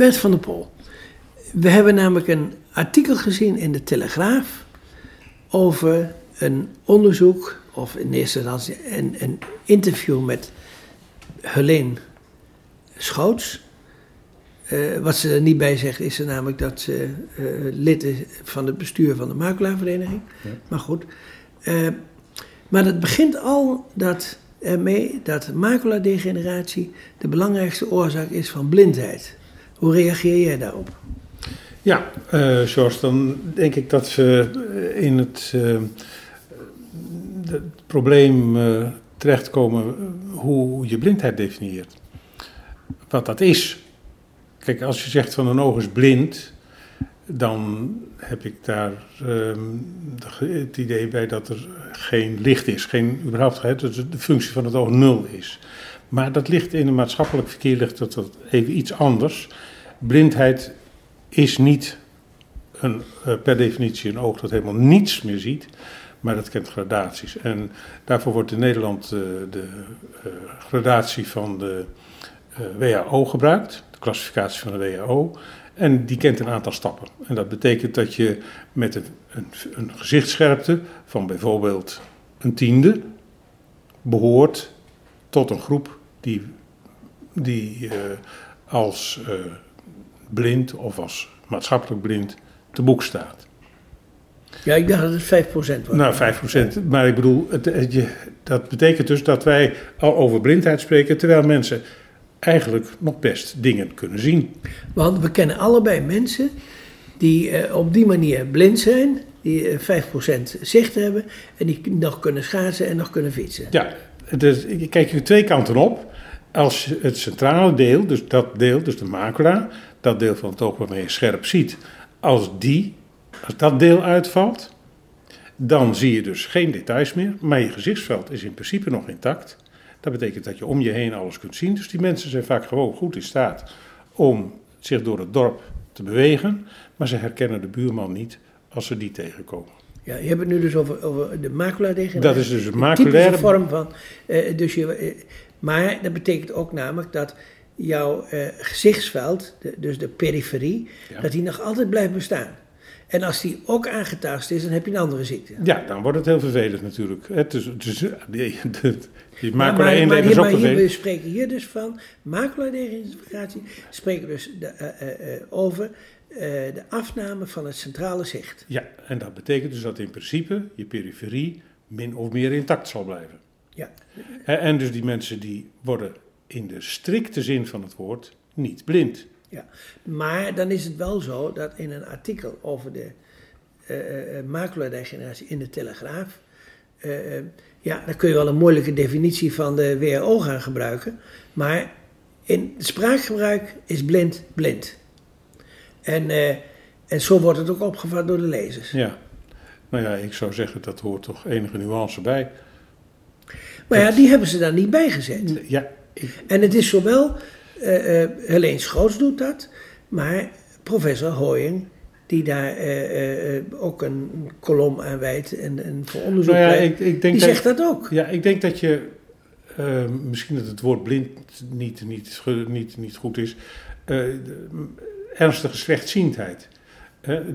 Bert van der Pol, we hebben namelijk een artikel gezien in de Telegraaf over een onderzoek, of in eerste instantie een, een interview met Helene Schoots. Eh, wat ze er niet bij zegt, is er namelijk dat ze eh, lid is van het bestuur van de makelaarvereniging. Ja. Maar goed. Eh, maar het begint al dat, ermee dat makelaardegeneratie de belangrijkste oorzaak is van blindheid. Hoe reageer jij daarop? Ja, eh George, dan denk ik dat we eh, in het, eh, het probleem eh, terechtkomen hoe je blindheid definieert. Wat dat is. Kijk, als je zegt van een oog is blind, dan heb ik daar ehm, het idee bij dat er geen licht is. Geen, überhaupt, hè, dat de functie van het oog nul is. Maar dat ligt in het maatschappelijk verkeer ligt dat, dat even iets anders. Blindheid is niet een, eh, per definitie een oog dat helemaal niets meer ziet, maar dat kent gradaties. En daarvoor wordt in Nederland eh, de eh, gradatie van de WHO gebruikt, de klassificatie van de WHO. En die kent een aantal stappen. En dat betekent dat je met een, een, een gezichtsscherpte van bijvoorbeeld een tiende behoort tot een groep die, die als blind of als maatschappelijk blind te boek staat. Ja, ik dacht dat het 5% was. Nou, 5%. Maar ik bedoel, het, het- je, dat betekent dus dat wij al over blindheid spreken, terwijl mensen eigenlijk nog best dingen kunnen zien. Want we kennen allebei mensen die eh, op die manier blind zijn, die eh, 5% zicht hebben en die nog kunnen schaatsen en nog kunnen fietsen. Ja, ik kijk je twee kanten op. Als het centrale deel, dus dat deel, dus de macula, dat deel van het oog waarmee je scherp ziet, als, die, als dat deel uitvalt, dan zie je dus geen details meer, maar je gezichtsveld is in principe nog intact. Dat betekent dat je om je heen alles kunt zien. Dus die mensen zijn vaak gewoon goed in staat om zich door het dorp te bewegen, maar ze herkennen de buurman niet als ze die tegenkomen. Ja, je hebt het nu dus over, over de maculadegeneratie. Dat is dus een maculaire- vorm van. eh, dus je, eh, maar dat betekent ook namelijk dat jouw eh, gezichtsveld, de- dus de periferie, Ja. dat die nog altijd blijft bestaan. En als die ook aangetast is, dan heb je een andere ziekte. Ja, dan wordt het heel vervelend natuurlijk. Het is, het is, die, die, die maar, één maar, leven hier, is ook maar hier, we spreken hier dus van maculadegeneratie, spreken dus de, eh, eh, eh, over eh, de afname van het centrale zicht. Ja, en dat betekent dus dat in principe je periferie min of meer intact zal blijven. Ja. En dus die mensen die worden in de strikte zin van het woord niet blind. Ja, maar dan is het wel zo dat in een artikel over de eh eh, maculadegeneratie in de Telegraaf, eh, eh, ja, dan kun je wel een moeilijke definitie van de WHO gaan gebruiken, maar in spraakgebruik is blind blind. En, eh, en zo wordt het ook opgevat door de lezers. Ja. Nou ja, ik zou zeggen dat hoort toch enige nuance bij. Maar ja, die hebben ze daar niet bij gezet. Ja, En het is zowel, eh Helene Schoots doet dat, maar professor Hooying, die daar eh, ook een kolom aan wijdt en, en voor onderzoek nou ja, pleit, ik, ik denk die dat, zegt dat ook. Ja, ik denk dat je, eh, misschien dat het woord blind niet, niet, niet, niet goed is, ernstige slechtziendheid.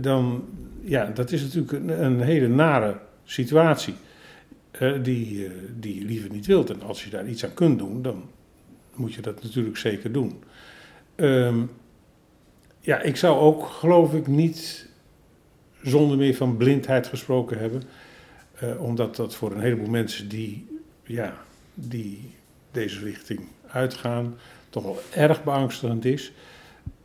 Dan, ja, dat is natuurlijk een, een hele nare situatie die, die je liever niet wilt. En als je daar iets aan kunt doen, dan moet je dat natuurlijk zeker doen. Ehm, ja, ik zou ook, geloof ik, niet zonder meer van blindheid gesproken hebben. Eh, omdat dat voor een heleboel mensen die, ja, die deze richting uitgaan, toch wel erg beangstigend is.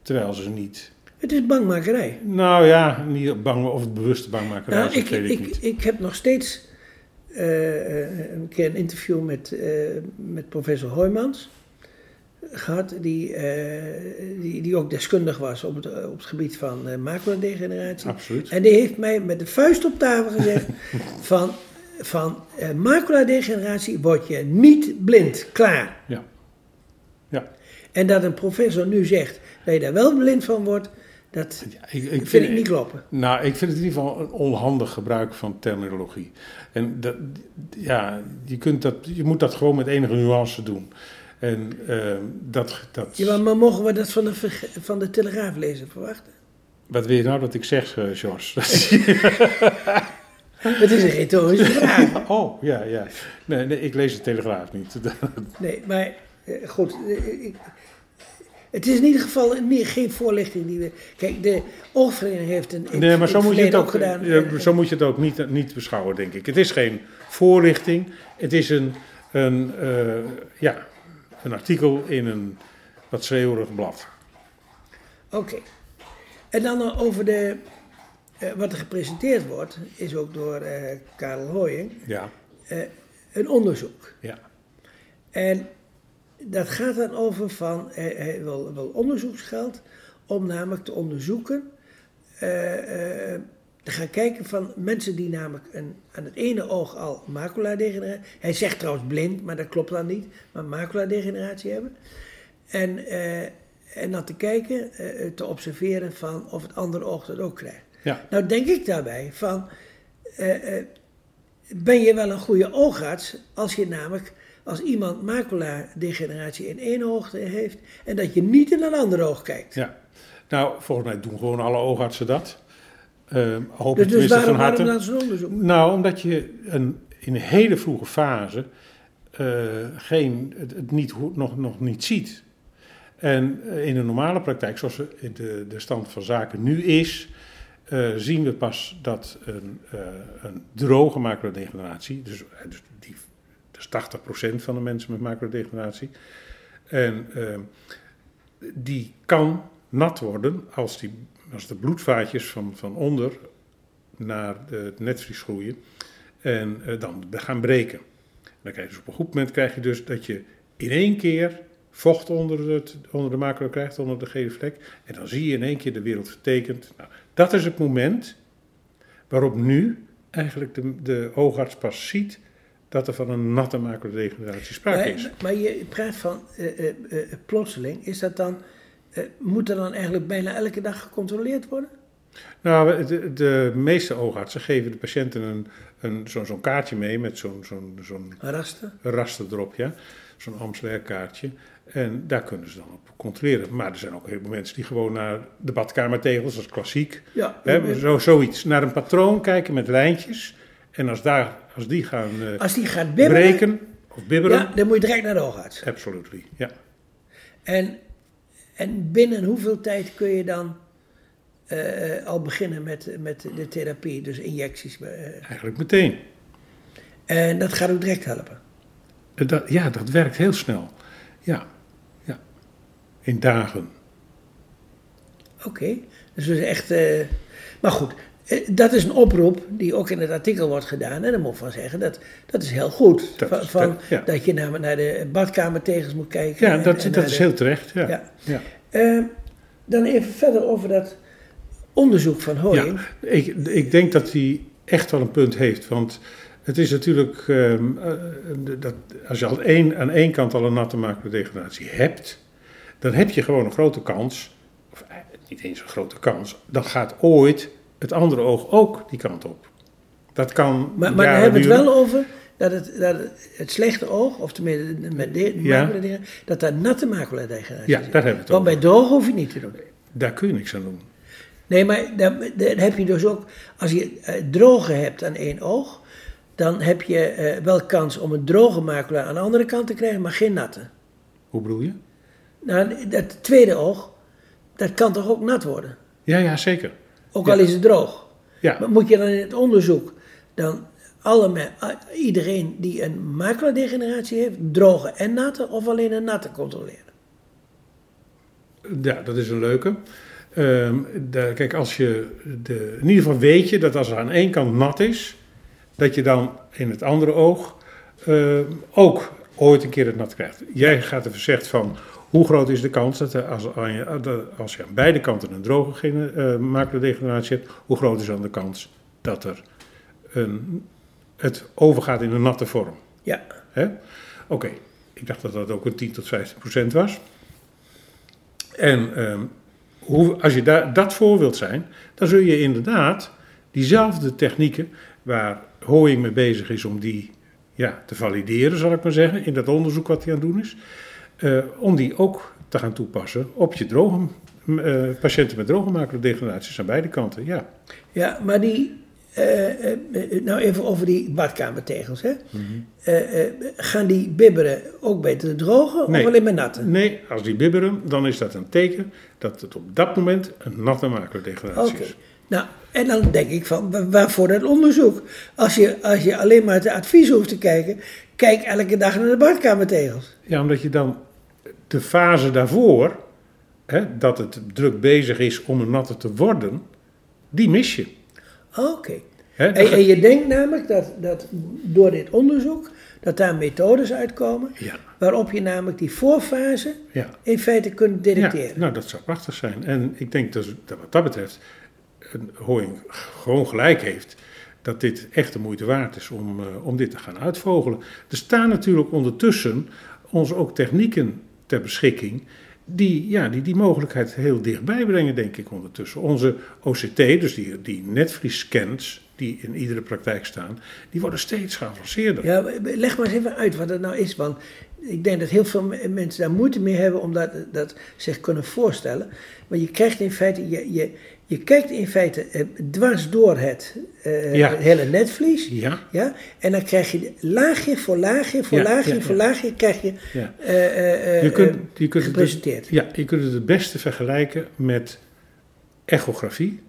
Terwijl ze niet, Het is bangmakerij. nou ja, niet bang of het bewuste bangmakerij Nou, ik, weet ik, ik, niet. ik heb nog steeds eh, eh, een keer een interview met, met professor Hoijmans gehad, die, eh, die, die ook deskundig was op het, op het gebied van uh, maculadegeneratie. Absoluut. En die heeft mij met de vuist op tafel gezegd van, van uh, maculadegeneratie word je niet blind, klaar. Ja. Ja. En dat een professor nu zegt dat je daar wel blind van wordt, dat Ja, ik, ik vind, vind, ik niet kloppen. Nou, ik vind het in ieder geval een onhandig gebruik van terminologie. En dat, ja, je, kunt dat, je moet dat gewoon met enige nuance doen. En ehm, dat, dat... Ja, maar mogen we dat van de, van de Telegraaflezer verwachten? Wat wil je nou dat ik zeg, eh, George? Het is een retorische vraag. oh, ja, ja. Nee, nee, ik lees de Telegraaf niet. Nee, maar eh, goed. eh, ik- het is in ieder geval niet, geen voorlichting die we... Kijk, de oogvereniging heeft een... Nee, maar zo moet je het ook, gedaan. zo moet je het ook niet, niet beschouwen, denk ik. Het is geen voorlichting. Het is een, een, ja, een artikel in een wat schreeuwerig blad. Oké. En dan over de... eh, wat er gepresenteerd wordt, is ook door eh Karel Hooying, Ja, eh, een onderzoek. ja. En dat gaat dan over van, hij, hij wil, wil onderzoeksgeld om namelijk te onderzoeken, te gaan kijken van mensen die namelijk een, aan het ene oog al maculadegeneratie, hij zegt trouwens blind, maar dat klopt dan niet, maar maculadegeneratie hebben. En, eh, en dan te kijken, eh, te observeren van of het andere oog dat ook krijgt. ja. Nou denk ik daarbij van, eh, ben je wel een goede oogarts als je namelijk, als iemand macula-degeneratie in één oog heeft en dat je niet in een ander oog kijkt. ja. Nou, volgens mij doen gewoon alle oogartsen dat. Eh hoop Dus, dus waarom, van waarom harte. onderzoek? Nou, omdat je een, in een hele vroege fase eh, geen, het, het niet, nog, nog niet ziet. En eh, in de normale praktijk, zoals de, de stand van zaken nu is, eh, zien we pas dat een, een droge maculadegeneratie, dus, dus, die, dus 80% van de mensen met maculadegeneratie, en eh, die kan nat worden als, die, als de bloedvaatjes van, van onder naar de, het netvlies groeien en eh, dan gaan breken. Dan krijg je dus op een goed moment krijg je dus dat je in één keer vocht onder, het, onder de macula krijgt, onder de gele vlek. En dan zie je in één keer de wereld vertekend. Nou, dat is het moment waarop nu eigenlijk de, de oogarts pas ziet dat er van een natte maculadegeneratie sprake is. Maar, maar je praat van eh, eh, plotseling, is dat dan, moet er dan eigenlijk bijna elke dag gecontroleerd worden? Nou, de, de meeste oogartsen geven de patiënten een, een, zo'n kaartje mee met zo'n zo'n zo'n raster erop, ja. Zo'n Amsler kaartje. En daar kunnen ze dan op controleren. Maar er zijn ook heel veel mensen die gewoon naar de badkamertegels, dat is klassiek. Ja. Hè, zo, zoiets. Naar een patroon kijken met lijntjes. En als, daar, als die gaan eh, Als die gaat bibberen, breken of bibberen, ja, dan moet je direct naar de oogarts. absolutely. Ja. En, en binnen hoeveel tijd kun je dan eh, al beginnen met, met de therapie, dus injecties? eh, Eigenlijk meteen. en dat gaat ook direct helpen. Eh, Dat, ja, dat werkt heel snel. Ja, ja. In dagen. Oké, dus we zijn echt. eh, maar goed, eh, dat is een oproep die ook in het artikel wordt gedaan. En daar moet ik van zeggen, dat, dat is heel goed. Dat van, dat- ja. Dat je naar, naar de badkamertegels moet kijken. Ja, en- dat, en dat is de- heel terecht. Ja. Ja. Ja. Eh, dan even verder over dat onderzoek van Hoying. Ja, ik, ik denk dat hij echt wel een punt heeft. Want het is natuurlijk, ehm, eh, dat, als je al één, aan één kant al een natte maculadegeneratie hebt, dan heb je gewoon een grote kans, of eh, niet eens een grote kans, dan gaat ooit het andere oog ook die kant op. Dat kan. Maar, maar dan jaren hebben we het wel over dat het, dat het, slechte oog, of tenminste met de, Ja. maculadegeneratie, dat daar natte maculadegeneratie Ja, daar hebben we het Want bij droog hoef je niet te doen. Daar kun je niks aan doen. Nee, maar dan, dan heb je dus ook, als je eh, droge hebt aan één oog, dan heb je eh, wel kans om een droge macula aan de andere kant te krijgen, maar geen natte. Hoe bedoel je? Nou, dat tweede oog, dat kan toch ook nat worden? Ja, ja, zeker. Ook al is het droog. Ja, Maar moet je dan in het onderzoek dan alle, iedereen die een maculadegeneratie heeft, droge en natte, of alleen een natte controleren? Ja, dat is een leuke. Ehm, de- kijk, als je de, in ieder geval weet je dat als er aan één kant nat is, dat je dan in het andere oog ehm, ook ooit een keer het nat krijgt. Jij gaat even zegt van hoe groot is de kans dat als, als je aan beide kanten een droge gene- eh, maculadegeneratie hebt, hoe groot is dan de kans dat er een, het overgaat in een natte vorm? Ja? Oké, ik dacht dat dat ook een 10 tot 15 procent was. En ehm, hoe, als je daar dat voor wilt zijn, dan zul je inderdaad diezelfde technieken waar Hooying mee bezig is om die ja, te valideren, zal ik maar zeggen, in dat onderzoek wat hij aan het doen is. Eh, om die ook te gaan toepassen op je droge, eh, patiënten met droge maculodegeneraties aan beide kanten. Ja. Ja, maar die, eh, nou even over die badkamertegels. Hè? Mhm. Gaan die bibberen ook bij de droge Nee. of alleen maar natte? Nee, als die bibberen, dan is dat een teken dat het op dat moment een natte maculodegeneratie Oké. is. Nou, en dan denk ik van, wa- waarvoor dat onderzoek? Als je, als je alleen maar het advies hoeft te kijken, kijk elke dag naar de badkamertegels. Ja, omdat je dan de fase daarvoor, hè, dat het druk bezig is om een natte te worden, die mis je. Oké. Hè? En, en je denkt namelijk dat, dat door dit onderzoek, dat daar methodes uitkomen, Ja, waarop je namelijk die voorfase ja. in feite kunt ja, detecteren. nou dat zou prachtig zijn. En ik denk dat, dat wat dat betreft, een Hoing gewoon gelijk heeft. Dat dit echt de moeite waard is om, eh, om dit te gaan uitvogelen. Er staan natuurlijk ondertussen ons ook technieken ter beschikking. Die, ja, die die mogelijkheid heel dichtbij brengen, denk ik ondertussen. Onze OCT, dus die, die netvlies-scans die in iedere praktijk staan, die worden steeds geavanceerder. Ja, leg maar eens even uit wat het nou is, want ik denk dat heel veel me- mensen daar moeite mee hebben om dat, dat zich kunnen voorstellen. Maar je krijgt in feite, je, je, je kijkt in feite eh, dwars door het eh, Ja. hele netvlies. Ja, Ja, en dan krijg je laagje voor laagje voor Ja, laagje ja, voor laagje krijg je, eh, eh, Je kunt, je kunt het, gepresenteerd. ja, je kunt het het beste vergelijken met echografie.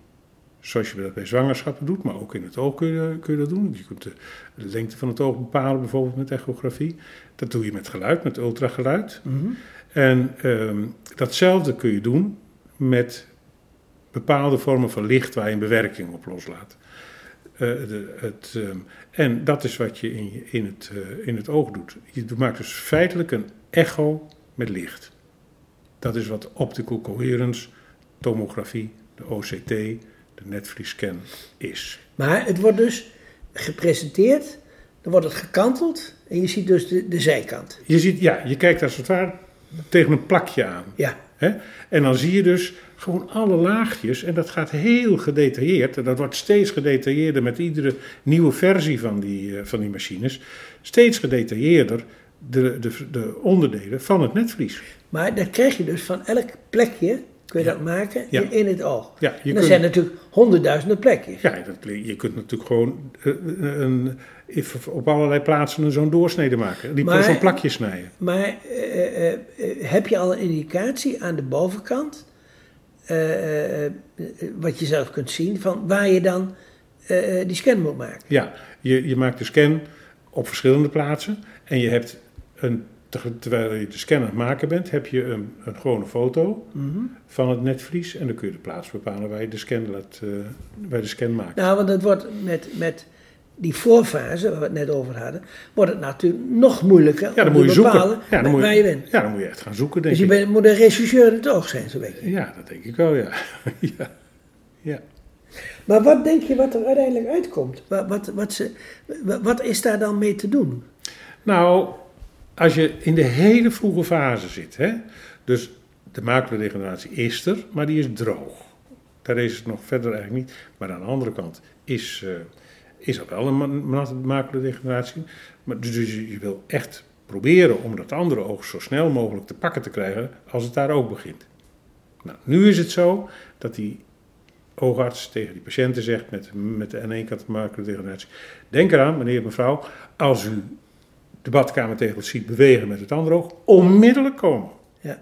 Zoals je dat bij zwangerschappen doet, maar ook in het oog kun je, kun je dat doen. Je kunt de, de lengte van het oog bepalen, bijvoorbeeld met echografie. Dat doe je met geluid, met ultrageluid. Mhm. En ehm, datzelfde kun je doen met bepaalde vormen van licht waar je een bewerking op loslaat. Eh, de, het, ehm, en dat is wat je in, in, het, eh, in het oog doet. Je maakt dus feitelijk een echo met licht. Dat is wat optical coherence, tomografie, de OCT, de netvliesscan is. Maar het wordt dus gepresenteerd, dan wordt het gekanteld en je ziet dus de, de zijkant. Je ziet, ja, je kijkt als het ware tegen een plakje aan. Ja, En dan zie je dus gewoon alle laagjes en dat gaat heel gedetailleerd. En dat wordt steeds gedetailleerder met iedere nieuwe versie van die, eh, van die machines. Steeds gedetailleerder de, de, de onderdelen van het netvlies. maar dat krijg je dus van elk plekje, kun je Ja. dat maken Ja. in, in het oog. Ja, je er kunt, zijn natuurlijk honderdduizenden plekjes. ja dat, je kunt natuurlijk gewoon eh, een, even op allerlei plaatsen een zo'n doorsnede maken. Die zo'n plakje snijden. Maar eh, eh, eh, heb je al een indicatie aan de bovenkant, eh, eh, eh, wat je zelf kunt zien, van waar je dan eh, eh, die scan moet maken? Ja, je, je maakt de scan op verschillende plaatsen en je hebt een, terwijl je de scan aan het maken bent, heb je een, een gewone foto Mhm. van het netvlies en dan kun je de plaats bepalen waar je de scan, laat, waar je de scan maakt. Nou, want het wordt met, met die voorfase, waar we het net over hadden, wordt het natuurlijk nog moeilijker Ja, dan om moet te je zoeken. bepalen Ja, dan moet waar je, je bent. ja, dan moet je echt gaan zoeken, denk Dus je ik. bent, moet een rechercheur in het oog zijn, zo weet je. Ja, dat denk ik wel, ja. ja. ja. Maar wat denk je wat er uiteindelijk uitkomt? Wat, wat, wat, ze, wat is daar dan mee te doen? Nou, als je in de hele vroege fase zit, hè, dus de maculodegeneratie is er, maar die is droog. Daar is het nog verder eigenlijk niet. Maar aan de andere kant is, eh, is er wel een ma- ma- maculodegeneratie. Maar dus je je wil echt proberen om dat andere oog zo snel mogelijk te pakken te krijgen als het daar ook begint. Nou, nu is het zo dat die oogarts tegen die patiënten zegt met, met de aan één kant maculodegeneratie. Denk eraan, meneer en mevrouw, als u de badkamertegels ziet bewegen met het andere oog, onmiddellijk komen. Ja.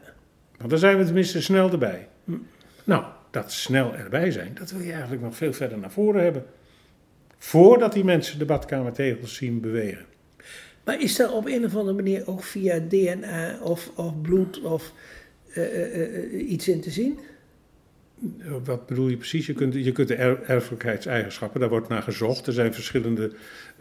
Want dan zijn we tenminste snel erbij. Nou, dat snel erbij zijn, dat wil je eigenlijk nog veel verder naar voren hebben. Voordat die mensen de badkamertegels zien bewegen. Maar is er op een of andere manier ook via DNA of, of bloed of eh, eh, eh, iets in te zien? Wat bedoel je precies? Je kunt, je kunt de er- erfelijkheidseigenschappen, daar wordt naar gezocht. Er zijn verschillende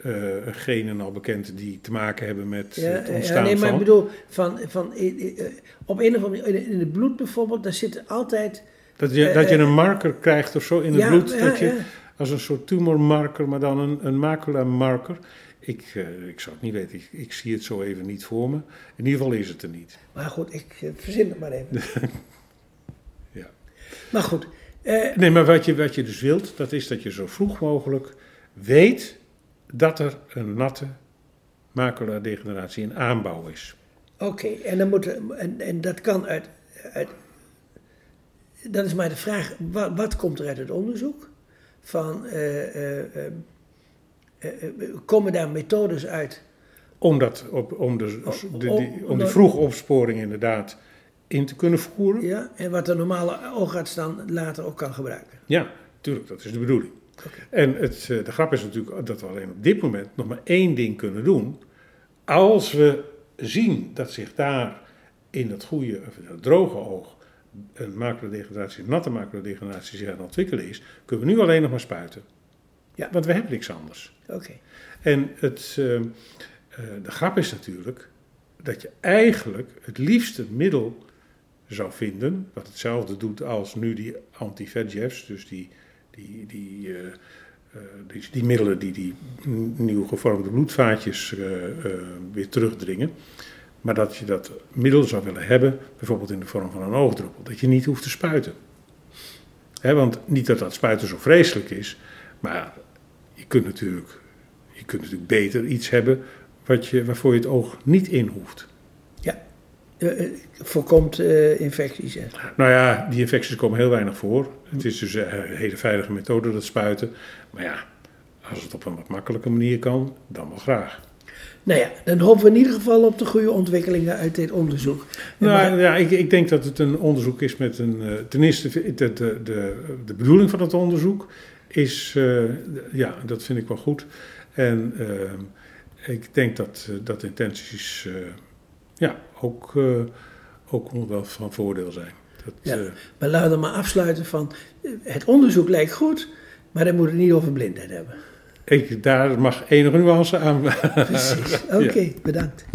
eh, genen al bekend die te maken hebben met Ja, het ja, ontstaan nee, maar van. ik bedoel, van, van, eh, op een of andere manier, in het bloed bijvoorbeeld, daar zit altijd... Dat je, dat je eh, een marker krijgt of zo in het ja, bloed. ja, dat je, ja. Als een soort tumormarker, maar dan een, een macula-marker. Ik, ik zou het niet weten, ik, ik zie het zo even niet voor me. In ieder geval is het er niet. Maar goed, ik verzin het maar even. Maar goed, eh, Nee, maar wat je, wat je dus wilt, dat is dat je zo vroeg mogelijk weet dat er een natte macula-degeneratie in aanbouw is. Oké, en, dan moet en, en dat kan uit, uit. Dan is maar de vraag: wat, wat komt er uit het onderzoek? Van, eh, eh, eh, komen daar methodes uit? Om, dat op, om, de, de- die, om die vroege opsporing inderdaad in te kunnen voeren. Ja, en wat de normale oogarts dan later ook kan gebruiken. Ja, natuurlijk, dat is de bedoeling. Oké. En het, eh, de grap is natuurlijk dat we alleen op dit moment nog maar één ding kunnen doen. Als we zien dat zich daar in dat goede, of in dat droge oog een macrodegeneratie, een natte macrodegeneratie zich aan het ontwikkelen is, kunnen we nu alleen nog maar spuiten. Ja. Want we hebben niks anders. Oké. En het, eh, eh, de grap is natuurlijk dat je eigenlijk het liefste middel zou vinden, wat hetzelfde doet als nu die anti-VEGF's, dus die, die, die, eh, eh, die, die middelen die die nieuw gevormde bloedvaatjes eh, weer terugdringen. Maar dat je dat middel zou willen hebben, bijvoorbeeld in de vorm van een oogdruppel, dat je niet hoeft te spuiten. Want niet dat dat spuiten zo vreselijk is, maar je kunt natuurlijk, je kunt natuurlijk beter iets hebben wat je, waarvoor je het oog niet in hoeft. Eh, eh, voorkomt eh, infecties. Hè? Nou ja, die infecties komen heel weinig voor. Het is dus een hele veilige methode, dat spuiten. Maar ja, als het op een wat makkelijke manier kan, dan wel graag. Nou ja, dan hopen we in ieder geval op de goede ontwikkelingen uit dit onderzoek. Nou maar- ja, ik, ik denk dat het een onderzoek is met een. eh, ten eerste, de, de, de, de bedoeling van het onderzoek is. ja, dat vind ik wel goed. En eh, ik denk dat, dat intenties. Ja, ook, eh, ook wel van voordeel zijn. Dat, Ja. eh, Maar laten we maar afsluiten van, eh, het onderzoek lijkt goed, maar dan moet het niet over blindheid hebben. ik, daar mag enige nuance aan. Precies. Oké, bedankt.